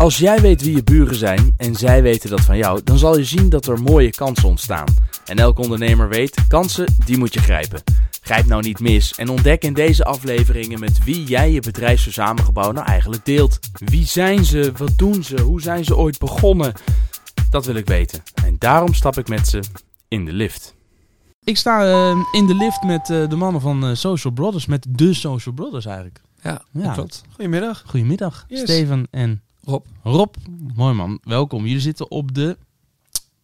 Als jij weet wie je buren zijn en zij weten dat van jou, dan zal je zien dat er mooie kansen ontstaan. En elke ondernemer weet, kansen, die moet je grijpen. Grijp nou niet mis en ontdek in deze afleveringen met wie jij je bedrijfsverzamelgebouw nou eigenlijk deelt. Wie zijn ze? Wat doen ze? Hoe zijn ze ooit begonnen? Dat wil ik weten. En daarom stap ik met ze in de lift. Ik sta eh, in de lift met eh, de mannen van eh, Social Brothers, met de Social Brothers eigenlijk. Ja, Ja. klopt. Goedemiddag. Goedemiddag, Yes. Steven en Rob, Rob. Mooi man, welkom. Jullie zitten op de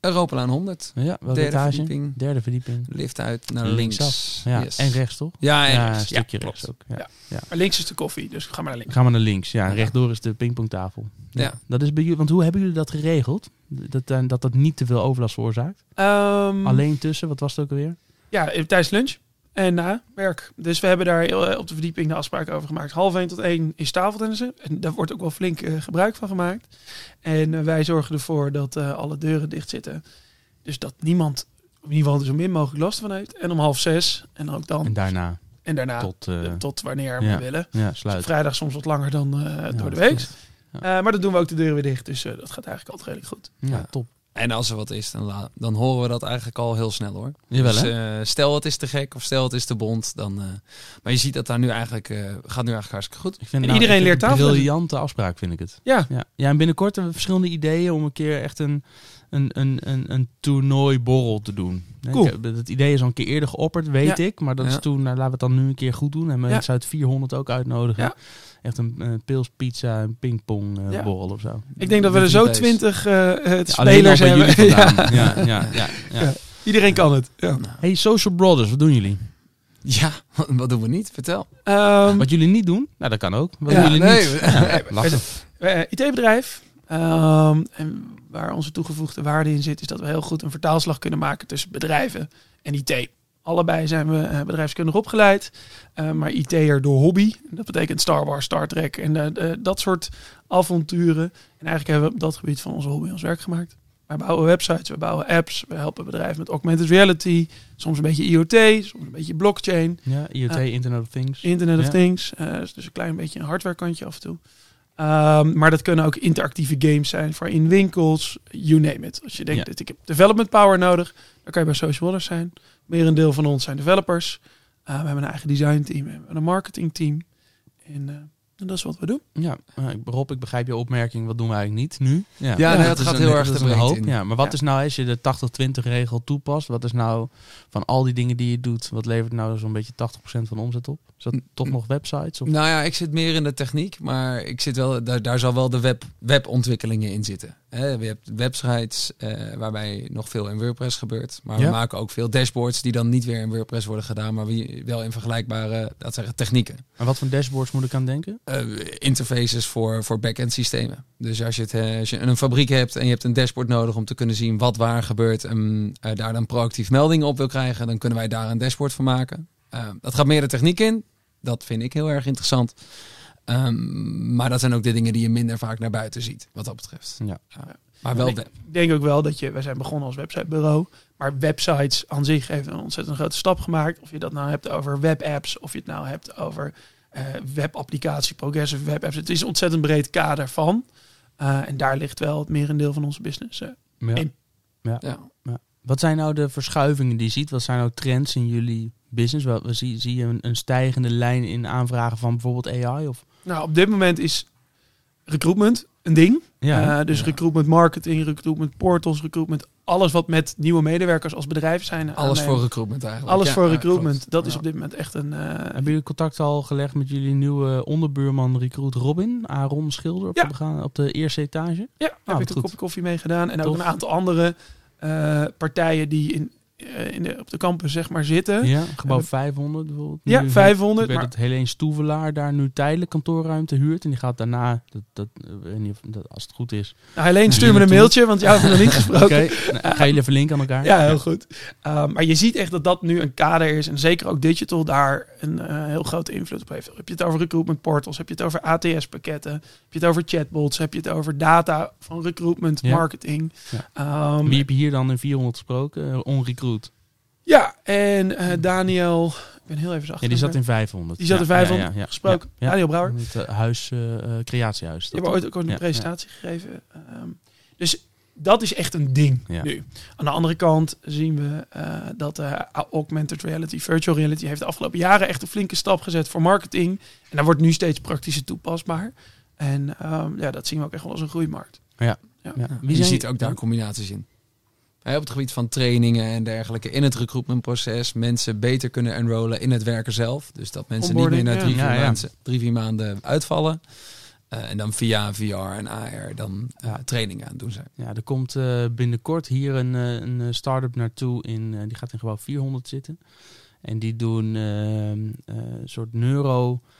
Europalaan 100. ja, welke Derde etage? verdieping. Derde verdieping. Lift uit naar Linksaf. links. Ja, Yes. en rechts toch? Ja, en ja, rechts. een stukje Ja, rechts ook. Ja. Ja. Maar links is de koffie, dus ga maar naar links. Gaan we naar links. Ja, rechtdoor is de pingpongtafel. Ja. Dat is bij jullie, want hoe hebben jullie dat geregeld? Dat eh, dat, dat niet te veel overlast veroorzaakt? Ehm, Alleen tussen, wat was het ook alweer? Ja, eh, tijdens lunch en na werk. Dus we hebben daar eh, op de verdieping de afspraak over gemaakt. Half 1 tot 1 is tafeltennissen. En daar wordt ook wel flink eh, gebruik van gemaakt. En eh, wij zorgen ervoor dat eh, alle deuren dicht zitten. Dus dat niemand, in ieder geval zo min mogelijk last van heeft. En om half zes en ook dan. En daarna En daarna tot, tot, eh, tot wanneer ja. we willen. ja, Dus vrijdag soms wat langer dan eh, Ja, door de dat week. Eh, maar dan doen we ook de deuren weer dicht. Dus eh, dat gaat eigenlijk altijd redelijk goed. Ja, Ja. top. En als er wat is, dan, dan horen we dat eigenlijk al heel snel hoor. Jawel, dus, eh, stel het is te gek of stel het is te bond. Dan, eh, maar je ziet dat daar nu eigenlijk, eh, gaat nu eigenlijk hartstikke goed. Ik vind En nou, iedereen leert het een briljante afspraak, vind ik het. Ja, Ja, ja en binnenkort hebben we verschillende ideeën om een keer echt een, een, een, een, een toernooiborrel te doen. Cool. ik Het idee is al een keer eerder geopperd, weet Ja. ik. Maar dat is Ja. toen, nou, laten we het dan nu een keer goed doen. En Ja. mensen uit 400 ook uitnodigen. Echt een uh, pils pizza en pingpong eh, Ja. borrel of zo. ik denk dat we er zo twintig eh, al spelers hebben. Ja. Ja, ja, ja, ja. Ja. Iedereen kan het. Ja. Hey, Social Brothers, wat doen jullie? Ja, wat doen we niet? Vertel. Ehm, Wat jullie niet doen? Nou, dat kan ook. Wat Ja, doen jullie nee, niet? we- Ja, lachen. Eh, IT-bedrijf. Ehm, en waar onze toegevoegde waarde in zit, is dat we heel goed een vertaalslag kunnen maken tussen bedrijven en IT. Allebei zijn we eh, bedrijfskundig opgeleid, eh, maar IT'er door hobby. Dat betekent Star Wars, Star Trek en eh, dat soort avonturen. En eigenlijk hebben we op dat gebied van onze hobby ons werk gemaakt. Wij bouwen websites, we bouwen apps, we helpen bedrijven met augmented reality, soms een beetje IoT, soms een beetje blockchain. Ja, IoT. Internet of Things. Internet of. Things. dus een klein beetje een hardware kantje af en toe. Ehm, maar dat kunnen ook interactieve games zijn voor in winkels, you name it. Als je denkt Ja. dat ik heb development power nodig, dan kan je bij Social Brothers zijn. Merendeel van ons zijn developers. Eh, we hebben een eigen design team, we hebben een marketing team. En, eh, en dat is wat we doen. Ja, ik- Rob, ik begrijp je opmerking. Wat doen we eigenlijk niet nu? Ja, nee, dat dat is gaat een- heel erg te hoop. in. Ja, maar wat Ja. is nou als je de 80-20 regel toepast? Wat is nou van al die dingen die je doet, wat levert nou zo'n beetje 80% van de omzet op? Is dat toch nog websites? Of? Nou ja, ik zit meer in de techniek, maar ik zit wel, daar, daar zal wel de web, webontwikkelingen in zitten. Je hebt websites eh, waarbij nog veel in WordPress gebeurt. Maar Ja. we maken ook veel dashboards die dan niet weer in WordPress worden gedaan, maar wie, wel in vergelijkbare dat zeggen, technieken. En wat voor dashboards moet ik aan denken? Eh, interfaces voor, voor back-end systemen. Dus als je, het, eh, als je een fabriek hebt en je hebt een dashboard nodig om te kunnen zien wat waar gebeurt en daar dan proactief meldingen op wil krijgen, dan kunnen wij daar een dashboard van maken. Dat gaat meer de techniek in. Dat vind ik heel erg interessant. Ehm, maar dat zijn ook de dingen die je minder vaak naar buiten ziet, wat dat betreft. Ja. Maar wel ik denk ook wel dat je, wij zijn begonnen als websitebureau, maar websites aan zich heeft een ontzettend grote stap gemaakt. Of je dat nou hebt over webapps, of je het nou hebt over eh, webapplicatie, progressive webapps. Het is een ontzettend breed kader van. Eh, en daar ligt wel het merendeel van onze business. eh. Ja. In. Ja. Wat zijn nou de verschuivingen die je ziet? Wat zijn nou trends in jullie business? Wel, zie, zie je een, een stijgende lijn in aanvragen van bijvoorbeeld AI? Of? Nou, op dit moment is recruitment een ding. Ja, Eh, dus Ja. recruitment marketing, recruitment portals, recruitment, alles wat met nieuwe medewerkers als bedrijf zijn. Alles aanneemt. voor recruitment eigenlijk. Alles Ja, voor recruitment. dat is Ja. op dit moment echt een. eh, Hebben jullie contact al gelegd met jullie nieuwe onderbuurman recruit Robin? Aaron Schilder op, Ja. de, op de eerste etage? Ja, heb wat ik een kopje koffie mee gedaan. En ook een aantal andere eh, partijen die in, eh, in de, op de campus zeg maar zitten. Ja, gebouw Ja. 500 bijvoorbeeld. Ja, Nu- 500. Ik weet Maar, dat Helene Stoevelaar daar nu tijdelijk kantoorruimte huurt. En die gaat daarna, dat, dat, weet niet of, dat, als het goed is. nou, Helene, stuur me een mailtje, want jou hebben we nog niet Oké, gesproken. nou, gaan jullie even linken aan elkaar? Ja, heel goed. Um, maar je ziet echt dat dat nu een kader is. En zeker ook digital daar een uh, heel grote invloed op heeft. Heb je het over recruitment portals? Heb je het over ATS-pakketten? Heb je het over chatbots? Heb je het over data van recruitment, Ja. marketing? Ja. Um, Wie heb je hier dan in 400 gesproken? Uh, onrecruit. Ja, en eh, Daniel, ik ben heel even zacht. Ja, die zat in 500. Die zat Ja, in 500 ja, ja, ja. gesproken. Ja, ja. Daniel Brouwer. Het eh, huis, eh, eh, creatiehuis. Die dat hebben ooit ook een Ja, presentatie gegeven. Ehm, dus dat is echt een ding Ja. nu. Aan de andere kant zien we eh, dat augmented reality, virtual reality, heeft de afgelopen jaren echt een flinke stap gezet voor marketing. En daar wordt nu steeds praktischer toepasbaar. En ehm, ja, dat zien we ook echt wel als een groeimarkt. Ja. Ja. Wie je ziet ook daar combinaties in. Op het gebied van trainingen en dergelijke in het recruitmentproces mensen beter kunnen enrollen in het werken zelf. Dus dat mensen niet meer na drie, ja. vier, Ja. Maanden, drie, vier maanden uitvallen. Eh, en dan via VR en AR dan ja, trainingen aan het doen zijn. Ja, er komt eh, binnenkort hier een, eh, een eh, start-up naartoe. In, eh, die gaat in gebouw 400 zitten. En die doen eh, eh, een soort neuro eh,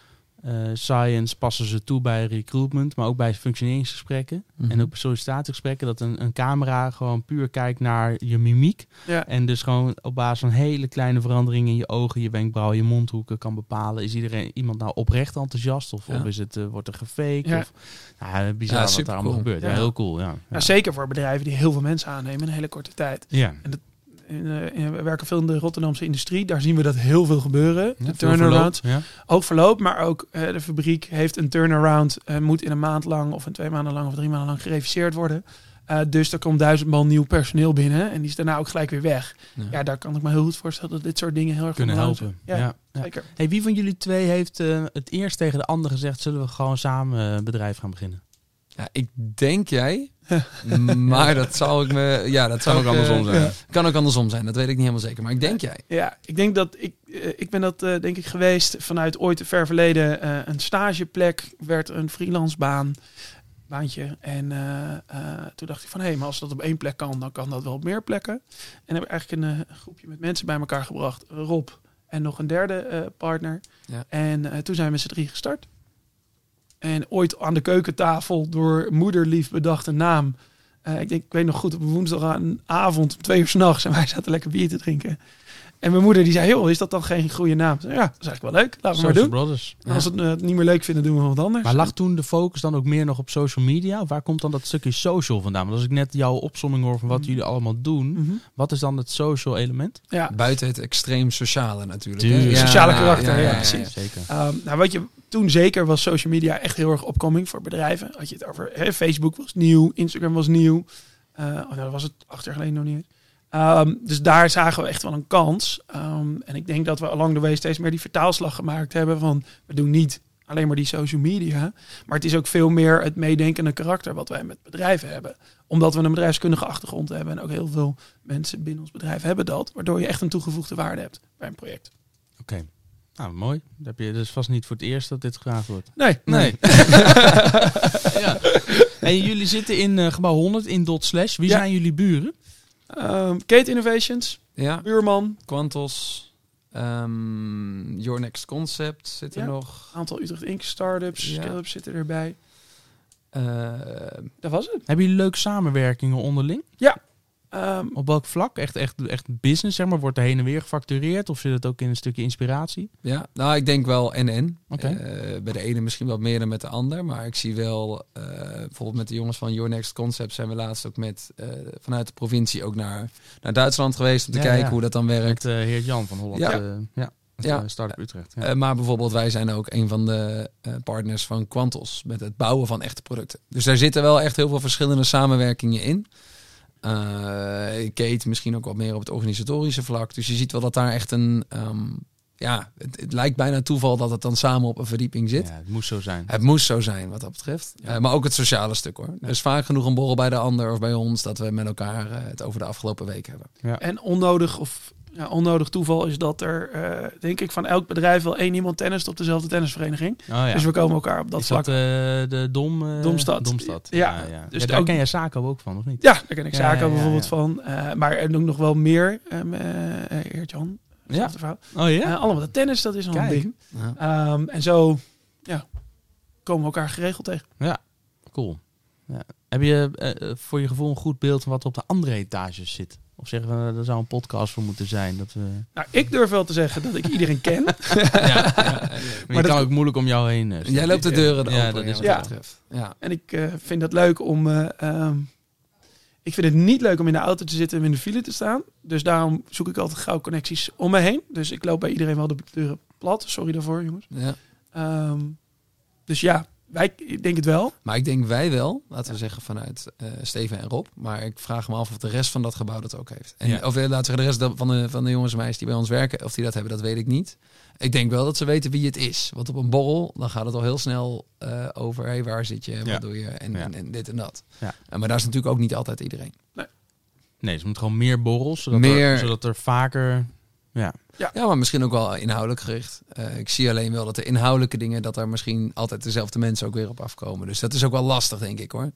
science passen ze toe bij recruitment, maar ook bij functioneringsgesprekken. Mhm. En ook bij sollicitatiegesprekken. Dat een, een camera gewoon puur kijkt naar je mimiek. Ja. En dus gewoon op basis van hele kleine veranderingen in je ogen, je wenkbrauwen, je mondhoeken kan bepalen. Is iedereen iemand nou oprecht enthousiast? Of, Ja. of is het, eh, wordt er gefaked? Ja. Of, nou, bizar Ja, wat daar allemaal gebeurt. Ja. Ja. heel cool. Ja. Nou, zeker voor bedrijven die heel veel mensen aannemen in een hele korte tijd. ja. Eh, in- we werken veel in de Rotterdamse industrie. Daar zien we dat heel veel gebeuren. Ja, de turnaround. verloop, Ja. Ook verloop, maar ook eh, de fabriek heeft een turnaround. en moet in een maand lang of in twee maanden lang of drie maanden lang gereviseerd worden. Eh, dus er komt duizend man nieuw personeel binnen. En die is daarna ook gelijk weer weg. Ja. Ja, daar kan ik me heel goed voorstellen dat dit soort dingen heel erg Kunnen helpen. Ja, zeker. Hey, wie van jullie twee heeft eh, het eerst tegen de ander gezegd... zullen we gewoon samen een bedrijf gaan beginnen? Ja, ik denk jij. maar dat zou ik me. Ja, dat zou Kan ook ik, eh, andersom zijn. ja. Kan ook andersom zijn, dat weet ik niet helemaal zeker. Maar ik denk jij. Ja, ik denk dat ik, eh, ik ben dat eh, denk ik geweest vanuit ooit ver verleden. eh, een stageplek werd een freelancebaan. Baantje. En eh, eh, toen dacht ik van hé, maar als dat op één plek kan, dan kan dat wel op meer plekken. En heb ik eigenlijk een groepje met mensen bij elkaar gebracht. Rob en nog een derde eh, partner. Ja. En eh, toen zijn we met z'n drie gestart. En ooit aan de keukentafel door moederlief bedacht een naam. Eh, ik, denk, ik weet nog goed, op woensdagavond om twee uur s'nachts. En wij zaten lekker bier te drinken. En mijn moeder die zei, joh, is dat dan geen goede naam? Zei, ja, dat is eigenlijk wel leuk. Laten we maar Social doen. Brothers. Als we het eh, niet meer leuk vinden, doen we wat anders. Maar lag toen de focus dan ook meer nog op social media? Waar komt dan dat stukje social vandaan? Want als ik net jouw opsomming hoor van wat Mhm. jullie allemaal doen... Mhm. wat is dan het social element? Ja, Buiten het extreem sociale natuurlijk. hè? Tuurlijk. Sociale karakter, ja, precies. precies. Zeker. Ehm, nou, wat je toen zeker was social media echt heel erg opkoming voor bedrijven. Had je het over hè, Facebook was nieuw, Instagram was nieuw. Eh oh, nou, dat was het acht jaar geleden nog niet. Ehm, dus daar zagen we echt wel een kans. Ehm, en ik denk dat we along the way steeds meer die vertaalslag gemaakt hebben van we doen niet alleen maar die social media, maar het is ook veel meer het meedenkende karakter wat wij met bedrijven hebben. Omdat we een bedrijfskundige achtergrond hebben en ook heel veel mensen binnen ons bedrijf hebben dat, waardoor je echt een toegevoegde waarde hebt bij een project. Oké. Nou, mooi. Dat heb je dus vast niet voor het eerst dat dit gevraagd wordt. Nee, Nee. ja. En jullie zitten in eh, gebouw 100 in Dot Slash. Wie Ja. zijn jullie buren? Ehm, Kate Innovations, Ja, buurman, Quantos, ehm, Your Next Concept zit er Ja. nog. aantal Utrecht Inc. startups, Ja. scale-ups zitten erbij. Eh, Dat was het. Hebben jullie leuke samenwerkingen onderling? Ehm, Op welk vlak? Echt, echt, echt business, zeg maar? Wordt er heen en weer gefactureerd? Of zit het ook in een stukje inspiratie? ja, nou, ik denk wel en-en. Oké. Eh, bij de ene misschien wat meer dan met de ander. Maar ik zie wel, eh, bijvoorbeeld met de jongens van Your Next Concept zijn we laatst ook met, eh, vanuit de provincie ook naar, naar Duitsland geweest om te Ja, kijken ja. hoe dat dan werkt. Met heer Jan van Holland. Ja. ja. Ja. Startup Utrecht. Ja. Maar bijvoorbeeld, wij zijn ook een van de partners van Quantos met het bouwen van echte producten. Dus daar zitten wel echt heel veel verschillende samenwerkingen in. Eh, Kate misschien ook wat meer op het organisatorische vlak. Dus je ziet wel dat daar echt een. ehm, ja, het, het lijkt bijna toeval dat het dan samen op een verdieping zit. ja, het moest zo zijn. Het moest zo zijn wat dat betreft. Ja. Eh, maar ook het sociale stuk hoor. Er is vaak genoeg een borrel bij de ander of bij ons dat we met elkaar eh, het over de afgelopen week hebben. en onnodig of ja, onnodig toeval is dat er, eh, denk ik, van elk bedrijf wel één iemand tennist op dezelfde tennisvereniging. Oh, ja. Dus we komen elkaar op dat is vlak. dat eh, de Dom, eh, Domstad. Domstad. Ja, ja, ja. dus Ja, daar ook- ken jij Sako ook van, of niet? ja, daar ken ik zaken ja, ja, bijvoorbeeld ja. van. Eh, maar er doen nog wel meer. Um, Eert-Jan, Ja. vrouw. Oh ja? Allemaal de tennis, dat is al een ding. Ja. Ehm, en zo ja, komen we elkaar geregeld tegen. Cool. Ja. Heb je voor je gevoel een goed beeld van wat er op de andere etages zit? Of zeggen we, eh, er zou een podcast voor moeten zijn? Dat we... Nou, ik durf wel te zeggen dat ik iedereen ken. ja, Maar, dat- het kan ook moeilijk om jou heen. eh, Jij loopt de deuren Ja, open. dat is wat Ja. dat betreft. Ja. En ik eh, vind dat leuk om. eh, ehm, Ik vind het niet leuk om in de auto te zitten en in de file te staan. Dus daarom zoek ik altijd gauw connecties om me heen. Dus ik loop bij iedereen wel de deuren plat. Sorry daarvoor, jongens. Ja. Ehm, dus ja, wij, ik denk het wel. Maar ik denk wij wel, laten we zeggen vanuit eh, Steven en Rob. Maar ik vraag me af of de rest van dat gebouw dat ook heeft. En Ja. of eh, laten we zeggen, de rest van de, van de jongens en meisjes die bij ons werken, of die dat hebben, dat weet ik niet. Ik denk wel dat ze weten wie het is. Want op een borrel, dan gaat het al heel snel eh, over, hey, waar zit je, wat Ja. doe je, en, Ja. en, en dit en dat. Ja. Maar daar is natuurlijk ook niet altijd iedereen. Nee, ze moeten gewoon meer borrels, zodat, Meer- Er, zodat er vaker... Ja, Ja, maar misschien ook wel inhoudelijk gericht. Eh, ik zie alleen wel dat de inhoudelijke dingen, dat daar misschien altijd dezelfde mensen ook weer op afkomen. Dus dat is ook wel lastig, denk ik hoor.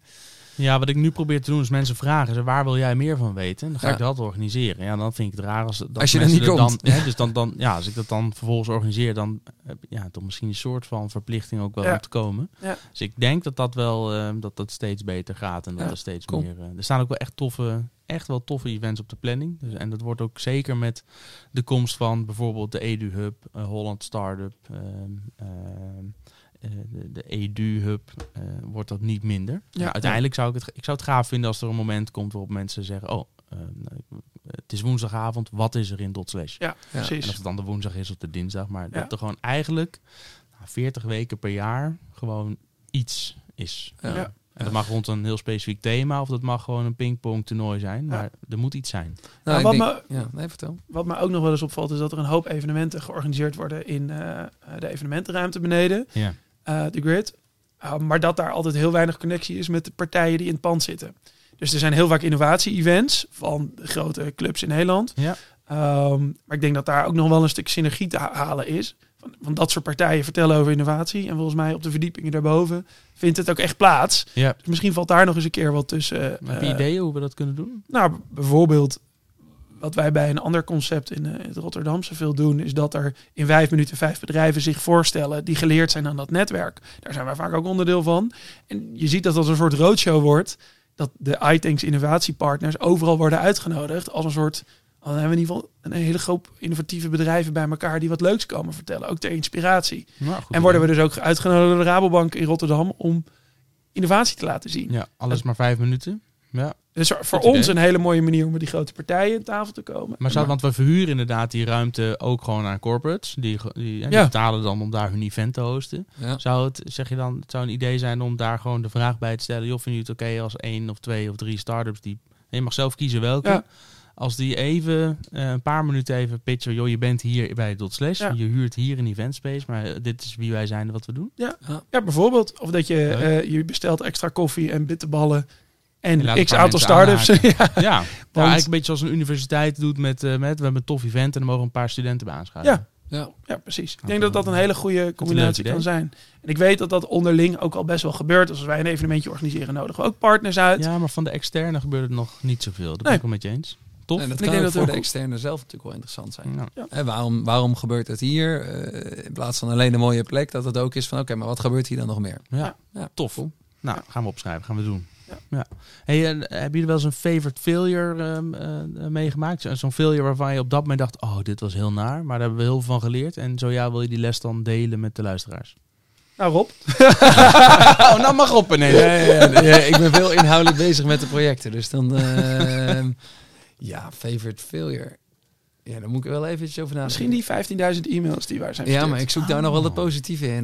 Ja, wat ik nu probeer te doen is mensen vragen ze waar wil jij meer van weten? Dan ga Ja. ik dat organiseren. Ja, dan vind ik het raar als dat Als je er mensen niet komt. Dan, hè, dus dan, dan, ja, als ik dat dan vervolgens organiseer, dan heb ja, toch misschien een soort van verplichting ook wel Ja. om te komen. Ja. Dus ik denk dat dat wel eh, dat dat steeds beter gaat en dat Ja, er steeds cool. meer. eh, er staan ook wel echt toffe, echt wel toffe events op de planning. Dus, en dat wordt ook zeker met de komst van bijvoorbeeld de Edu Hub, eh, Holland Startup. Eh, de, de Edu-hub eh, wordt dat niet minder. Ja. Ja, uiteindelijk zou ik het, ik zou het gaaf vinden als er een moment komt waarop mensen zeggen: Oh, eh, nou, het is woensdagavond, wat is er in dot slash? Ja, Ja. precies. En of het dan de woensdag is of de dinsdag, maar Ja. dat er gewoon eigenlijk nou, 40 weken per jaar gewoon iets is. Ja. Ja. En dat mag rond een heel specifiek thema of dat mag gewoon een pingpong toernooi zijn, maar er moet iets zijn. Nou, ik wat denk- me- ja, nee, vertel. Wat mij ook nog wel eens opvalt, is dat er een hoop evenementen georganiseerd worden in eh, de evenementenruimte beneden, Ja. Eh, de grid. Uh, maar dat daar altijd heel weinig connectie is met de partijen die in het pand zitten. Dus er zijn heel vaak innovatie-events van de grote clubs in Nederland. Ja. Ehm, maar ik denk dat daar ook nog wel een stuk synergie te ha- halen is. Van, van dat soort partijen vertellen over innovatie. En volgens mij op de verdiepingen daarboven vindt het ook echt plaats. Ja. Dus misschien valt daar nog eens een keer wat tussen. Heb je eh, ideeën hoe we dat kunnen doen? nou, bijvoorbeeld wat wij bij een ander concept in, eh, het Rotterdamse veel doen, is dat er in vijf minuten vijf bedrijven zich voorstellen die geleerd zijn aan dat netwerk. Daar zijn wij vaak ook onderdeel van. En je ziet dat dat een soort roadshow wordt, dat de iTanks innovatiepartners overal worden uitgenodigd als een soort, dan hebben we in ieder geval een hele groep innovatieve bedrijven bij elkaar die wat leuks komen vertellen, ook ter inspiratie. Nou, goed en worden we dus ook uitgenodigd door de Rabobank in Rotterdam om innovatie te laten zien. Ja, alles maar vijf minuten. Ja. Dus voor Goed ons idee. een hele mooie manier om met die grote partijen aan tafel te komen. Maar zou, want we verhuren inderdaad die ruimte ook gewoon aan corporates. Die, die, Ja. betalen dan om daar hun event te hosten. Ja. Zou het, zeg je dan, het zou een idee zijn om daar gewoon de vraag bij te stellen. Joh, vinden jullie het oké als één of twee of drie startups die... Je mag zelf kiezen welke. Ja. Als die even eh, een paar minuten even pitchen. Joh, je bent hier bij Dot Slash. Ja. Je huurt hier een event space. Maar eh, dit is wie wij zijn en wat we doen. Ja, bijvoorbeeld. Of dat je, eh, je bestelt extra koffie en bitterballen. En x aantal startups. ja. Ja, nou, eigenlijk een beetje zoals een universiteit doet met, eh, met... We hebben een tof event en dan mogen een paar studenten bij aanschuiven. Ja. Ja. ja, precies. Ik denk dat dat een hele goede combinatie kan zijn. En ik weet dat dat onderling ook al best wel gebeurt. Dus als wij een evenementje organiseren, nodigen we ook partners uit. Ja, maar van de externe gebeurt het nog niet zoveel. Dat ben Nee. ik wel met je eens. Tof. En dat ik kan denk ook dat voor de externe zelf natuurlijk wel interessant zijn. Ja. Hè, waarom, waarom gebeurt het hier? Eh, in plaats van alleen een mooie plek, dat het ook is van oké, maar wat gebeurt hier dan nog meer? Ja, Ja, tof. cool. Nou, gaan we opschrijven, gaan we doen. Ja. Ja. Hey, en hebben jullie wel eens een favorite failure ehm, eh, meegemaakt? Zo- Zo'n failure waarvan je op dat moment dacht, oh, dit was heel naar, maar daar hebben we heel veel van geleerd. En zo ja, wil je die les dan delen met de luisteraars? Nou Rob, oh, nou mag op ineens. Ja, ja, ja, ja, ik ben veel inhoudelijk bezig met de projecten. Dus dan, ehm, ja, favorite failure. Ja, daar moet ik wel eventjes over nadenken. misschien die 15.000 e-mails die wij zijn Ja, maar ik zoek daar nog wel het positieve in.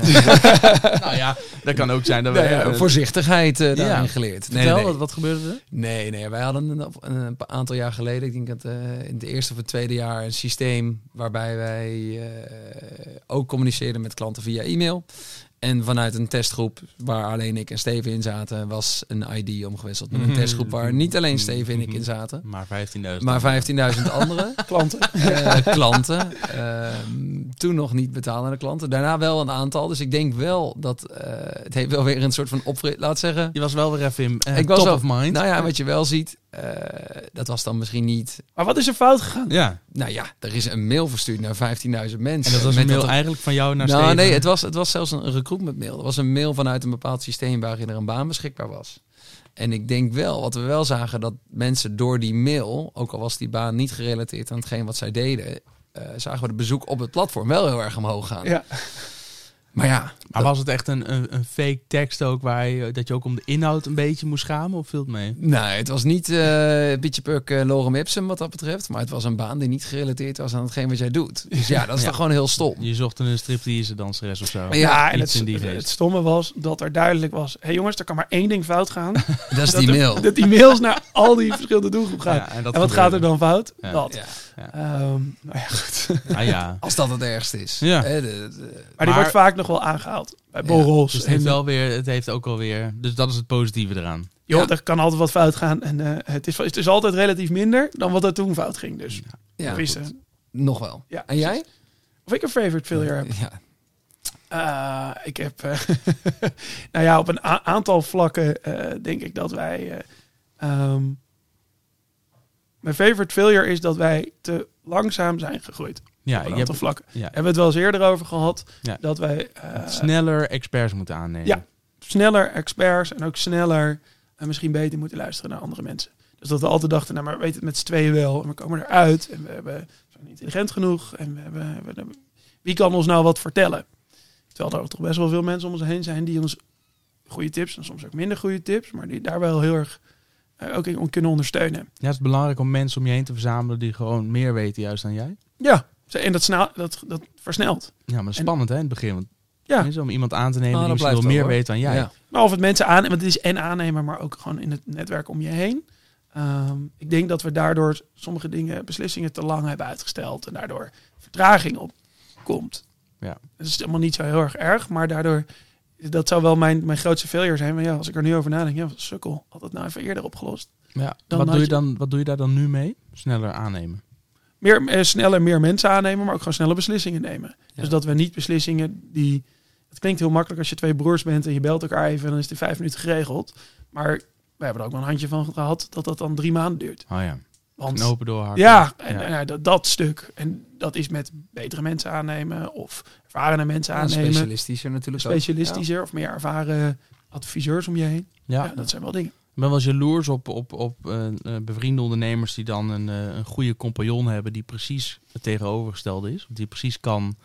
nou ja, dat kan ook zijn dat we... Nee, ja, eh, voorzichtigheid eh, daarin Ja. geleerd. Nee, Vertel, nee. Wat, wat gebeurde er? Nee, nee, wij hadden een, een aantal jaar geleden, ik denk dat eh, in het eerste of het tweede jaar, een systeem waarbij wij eh, ook communiceerden met klanten via e-mail. En vanuit een testgroep waar alleen ik en Steven in zaten, was een ID omgewisseld met een Mhm. testgroep waar niet alleen Steven en ik in zaten, Maar 15.000. maar 15.000 andere klanten. eh, klanten. Ehm, toen nog niet betalende klanten. Daarna wel een aantal. Dus ik denk wel dat eh, het heeft wel weer een soort van opfrit. Laat zeggen. Je was wel weer even in eh, Ik was top wel- of mind. Nou ja, wat je wel ziet, eh, dat was dan misschien niet. Maar wat is er fout gegaan? ja, Nou ja, er is een mail verstuurd naar 15.000 mensen. en dat was een mail eigenlijk van jou naar Nou, Steven. nee, het was, het was zelfs een recruitment mail. Het was een mail vanuit een bepaald systeem waarin er een baan beschikbaar was. En ik denk wel, wat we wel zagen, dat mensen door die mail, ook al was die baan niet gerelateerd aan hetgeen wat zij deden, zagen we de bezoek op het platform wel heel erg omhoog gaan. Ja. Maar ja, Maar was het echt een, een, een fake tekst ook waar je, dat je ook om de inhoud een beetje moest schamen of viel het mee? Nee, het was niet uh, Pietje Puk uh, Lorem Ipsum wat dat betreft. Maar het was een baan die niet gerelateerd was aan hetgeen wat jij doet. Dus ja, dat is Ja. toch gewoon heel stom. Je zocht een striptease danseres of zo. Ja, Ja, en het, in die het, stomme was dat er duidelijk was... hé hey jongens, er kan maar één ding fout gaan. Dat is dat die mail. dat die mails naar al die verschillende doelgroepen gaan. Ja, en, wat gebeurde. gaat er dan fout? Ja. Dat. Ja. Ehm, nou ja, goed. Ah ja. Als dat het ergste is. Ja. Hè, de- de- Maar die Maar- wordt vaak nog wel aangehaald. Bij Ja, borrels. Dus het heeft, wel weer, het heeft ook alweer... Dus dat is het positieve eraan. joh, Ja. er kan altijd wat fout gaan. En eh, het, is, het is altijd relatief minder dan wat er toen fout ging. Dus ja, we wisten. goed. nog wel. Ja, En jij? Of ik een favorite failure heb? Ja. Eh, ik heb, eh, nou ja, op een aantal vlakken eh, denk ik dat wij. eh, ehm, mijn favorite failure is dat wij te langzaam zijn gegroeid. Ja, op een je aantal vlakken. ja, Hebben we het wel eens eerder over gehad. Ja. Dat wij eh, sneller experts moeten aannemen. Ja. sneller experts en ook sneller en misschien beter moeten luisteren naar andere mensen. Dus dat we altijd dachten, nou maar we weten het met z'n tweeën wel. En we komen eruit en we, hebben, zijn intelligent genoeg. En we hebben, we wie kan ons nou wat vertellen? Terwijl er toch best wel veel mensen om ons heen zijn die ons goede tips en soms ook minder goede tips, maar die daar wel heel erg eh, ook in kunnen ondersteunen. Ja, het is belangrijk om mensen om je heen te verzamelen die gewoon meer weten juist dan jij. Ja, en dat, snel, dat, dat versnelt. Ja, maar dat is En- spannend hè, in het begin. Want Ja. mensen, om iemand aan te nemen Ah, die dat misschien wel blijft meer weet dan jij. Ja. Maar of het mensen aan, want het is en aannemer, maar ook gewoon in het netwerk om je heen. Ehm, ik denk dat we daardoor sommige dingen, beslissingen te lang hebben uitgesteld en daardoor vertraging op komt. Ja. Dat is allemaal niet zo heel erg erg, maar daardoor, dat zou wel mijn, mijn grootste failure zijn. Maar ja, als ik er nu over nadenk, ja, sukkel, had het nou even eerder opgelost. Ja. Dan wat, doe je je- dan, wat doe je daar dan nu mee? Sneller aannemen. Meer, eh, sneller meer mensen aannemen, maar ook gewoon snelle beslissingen nemen. Ja. Dus dat we niet beslissingen die... Het klinkt heel makkelijk als je twee broers bent en je belt elkaar even en dan is het in vijf minuten geregeld. Maar we hebben er ook wel een handje van gehad dat dat dan drie maanden duurt. Oh ja, Want knopen doorhakken. ja, en, Ja. en, ja, dat, dat stuk. En dat is met betere mensen aannemen of ervarene mensen Ja, aannemen. specialistischer natuurlijk ook. Specialistischer of meer ervaren adviseurs om je heen. Ja, dat zijn wel dingen. Ik ben wel jaloers op, op, op eh, eh, bevriende ondernemers die dan een, eh, een goede compagnon hebben die precies het tegenovergestelde is. Die precies kan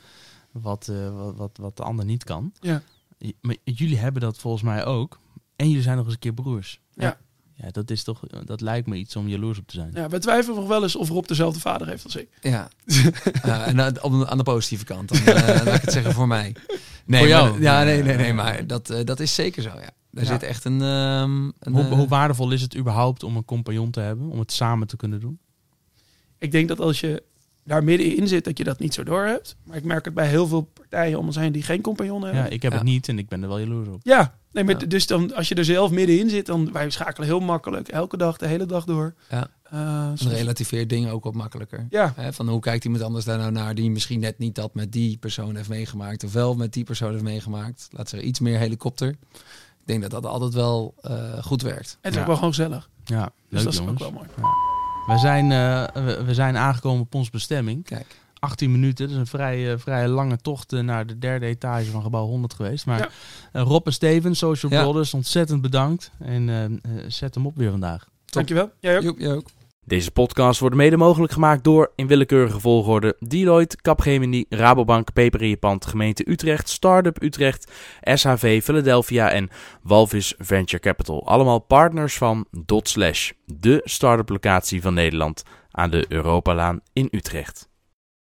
wat, wat, wat, wat de ander niet kan. Ja. J- Maar jullie hebben dat volgens mij ook. En jullie zijn nog eens een keer broers. Ja. Ja, dat is toch, dat lijkt me iets om jaloers op te zijn. Ja, we twijfelen nog wel eens of Rob dezelfde vader heeft als ik. Ja. Ja, en aan, op- aan de positieve kant, dan, eh, laat ik het zeggen voor mij. Nee, Voor jou? maar- ja, nee, nee, nee, maar dat, eh, dat is zeker zo, ja. Daar Ja. zit echt een... ehm, een Hoe, eh, hoe waardevol is het überhaupt om een compagnon te hebben? Om het samen te kunnen doen? Ik denk dat als je daar middenin zit, dat je dat niet zo door hebt. Maar ik merk het bij heel veel partijen om ons heen die geen compagnon hebben. Ja, ik heb Ja. het niet en ik ben er wel jaloers op. Ja, nee, maar Ja. dus dan, als je er zelf middenin zit, dan wij schakelen heel makkelijk elke dag, de hele dag door. Ja. Eh, dan soms- relativeert dingen ook wat makkelijker. ja, Hè, van hoe kijkt iemand anders daar nou naar die misschien net niet dat met die persoon heeft meegemaakt. Of wel met die persoon heeft meegemaakt. Laat zeggen iets meer helikopter. Ik denk dat dat altijd wel eh, goed werkt. het is Ja. ook wel gewoon gezellig. Ja, Dus leuk dat is jongens. ook wel mooi. We zijn, eh, we, we zijn aangekomen op onze bestemming. Kijk. 18 minuten, dat is een vrij, eh, vrij lange tocht eh, naar de derde etage van gebouw 100 geweest. Maar Ja. eh, Rob en Steven, Social Ja. Brothers, ontzettend bedankt. En zet hem op weer vandaag. Dankjewel. Jij ook. Joep, jij ook. Deze podcast wordt mede mogelijk gemaakt door, in willekeurige volgorde, Deloitte, Capgemini, Rabobank, Peper in je pand, gemeente Utrecht, Startup Utrecht, SHV Philadelphia en Walvis Venture Capital. Allemaal partners van Dot Slash, de start-up locatie van Nederland aan de Europalaan in Utrecht.